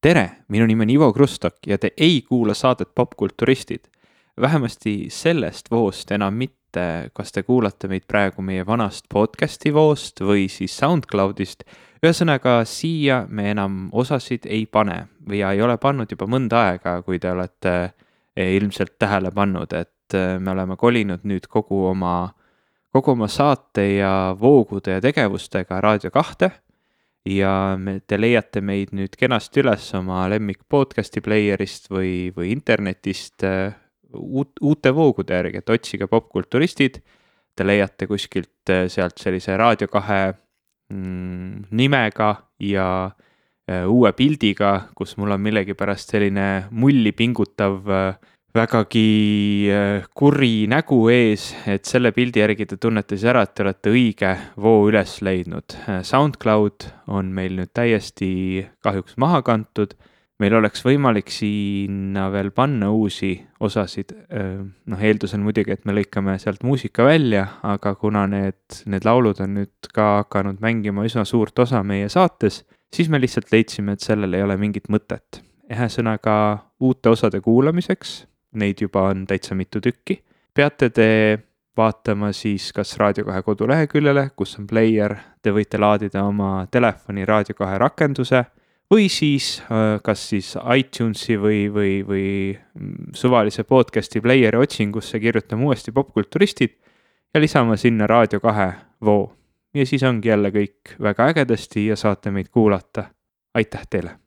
tere, minu nimi on Ivo Krustok ja te ei kuula saadet Popkulturistid. vähemasti sellest voost enam mitte, kas te kuulate meid praegu meie vanast podcast'i voost või siis SoundCloudist. ühesõnaga, siia me enam osasid ei pane või ei ole pannud juba mõnda aega, kui te olete eh, ilmselt tähele pannud, et eh, me oleme kolinud nüüd kogu oma, kogu oma saate ja voogude ja tegevustega Raadio kahte ja me, te leiate meid nüüd kenasti üles oma lemmik podcast'i player'ist või, või internetist äh, uut, uute voogude järgi, et otsige popkulturistid. Te leiate kuskilt äh, sealt sellise Raadio kahe mm, nimega ja äh, uue pildiga, kus mul on millegipärast selline mulli pingutav vägagi äh, kuri nägu ees, et selle pildi järgi te tunnete siis ära, et te olete õige voo üles leidnud. Äh, SoundCloud on meil nüüd täiesti kahjuks maha kantud. meil oleks võimalik sinna veel panna uusi osasid, äh, noh eeldusel muidugi, et me lõikame sealt muusika välja, aga kuna need, need laulud on nüüd ka hakanud mängima üsna suurt osa meie saates, siis me lihtsalt leidsime, et sellel ei ole mingit mõtet. ühesõnaga uute osade kuulamiseks neid juba on täitsa mitu tükki. peate te vaatama siis kas Raadio kahe koduleheküljele, kus on player, te võite laadida oma telefoni Raadio kahe rakenduse või siis äh, kas siis iTunesi või, või, või suvalise podcast'i player'i otsingusse kirjutame uuesti popkulturistid ja lisama sinna Raadio kahe voo. ja siis ongi jälle kõik väga ägedasti ja saate meid kuulata. aitäh teile